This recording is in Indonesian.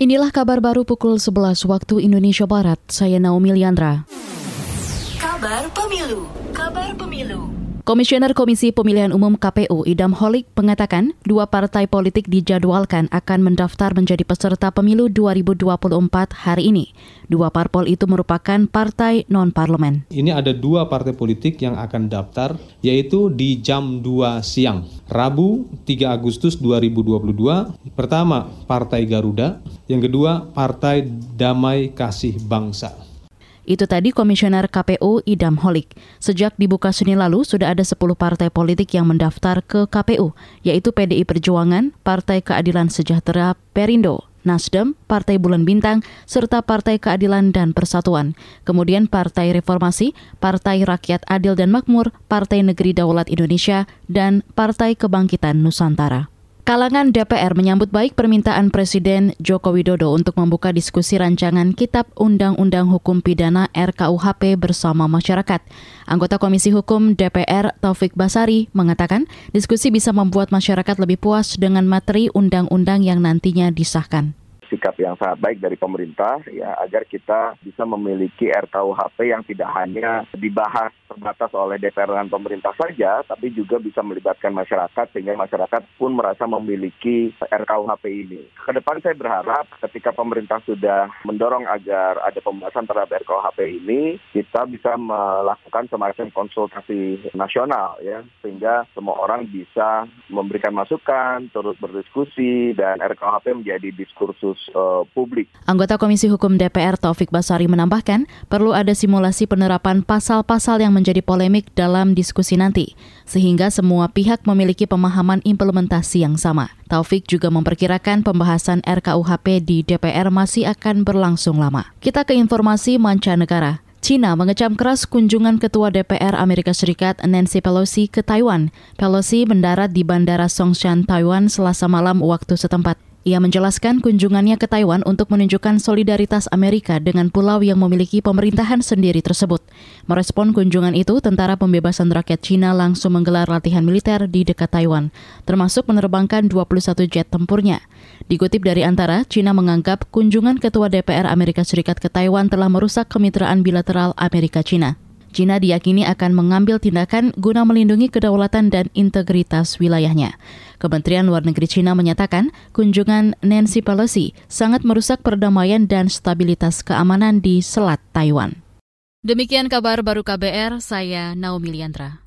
Inilah kabar baru pukul 11 waktu Indonesia Barat. Saya Naomi Liandra. Kabar Pemilu. Kabar Pemilu. Komisioner Komisi Pemilihan Umum KPU Idam Holik mengatakan dua partai politik dijadwalkan akan mendaftar menjadi peserta pemilu 2024 hari ini. Dua parpol itu merupakan partai non-parlemen. Ini ada dua partai politik yang akan daftar, yaitu di jam 2 siang, Rabu 3 Agustus 2022. Pertama, Partai Garuda. Yang kedua, Partai Damai Kasih Bangsa. Itu tadi Komisioner KPU Idam Holik. Sejak dibuka Senin lalu, sudah ada 10 partai politik yang mendaftar ke KPU, yaitu PDI Perjuangan, Partai Keadilan Sejahtera Perindo, Nasdem, Partai Bulan Bintang, serta Partai Keadilan dan Persatuan. Kemudian Partai Reformasi, Partai Rakyat Adil dan Makmur, Partai Negeri Daulat Indonesia, dan Partai Kebangkitan Nusantara. Kalangan DPR menyambut baik permintaan Presiden Joko Widodo untuk membuka diskusi rancangan Kitab Undang-Undang Hukum Pidana RKUHP bersama masyarakat. Anggota Komisi Hukum DPR Taufik Basari mengatakan diskusi bisa membuat masyarakat lebih puas dengan materi undang-undang yang nantinya disahkan sikap yang sangat baik dari pemerintah ya agar kita bisa memiliki RKUHP yang tidak hanya dibahas terbatas oleh DPR dan pemerintah saja, tapi juga bisa melibatkan masyarakat sehingga masyarakat pun merasa memiliki RKUHP ini. Ke depan saya berharap ketika pemerintah sudah mendorong agar ada pembahasan terhadap RKUHP ini, kita bisa melakukan semacam konsultasi nasional ya, sehingga semua orang bisa memberikan masukan, terus berdiskusi dan RKUHP menjadi diskursus uh, publik. Anggota Komisi Hukum DPR Taufik Basari menambahkan, perlu ada simulasi penerapan pasal-pasal yang menjadi polemik dalam diskusi nanti, sehingga semua pihak memiliki pemahaman implementasi yang sama. Taufik juga memperkirakan pembahasan RKUHP di DPR masih akan berlangsung lama. Kita ke informasi mancanegara. China mengecam keras kunjungan Ketua DPR Amerika Serikat Nancy Pelosi ke Taiwan. Pelosi mendarat di Bandara Songshan, Taiwan selasa malam waktu setempat. Ia menjelaskan kunjungannya ke Taiwan untuk menunjukkan solidaritas Amerika dengan pulau yang memiliki pemerintahan sendiri tersebut. Merespon kunjungan itu, Tentara Pembebasan Rakyat Cina langsung menggelar latihan militer di dekat Taiwan, termasuk menerbangkan 21 jet tempurnya. Dikutip dari Antara, Cina menganggap kunjungan Ketua DPR Amerika Serikat ke Taiwan telah merusak kemitraan bilateral Amerika-Cina. China diyakini akan mengambil tindakan guna melindungi kedaulatan dan integritas wilayahnya. Kementerian Luar Negeri China menyatakan kunjungan Nancy Pelosi sangat merusak perdamaian dan stabilitas keamanan di Selat Taiwan. Demikian kabar baru KBR, saya Naomi Liandra.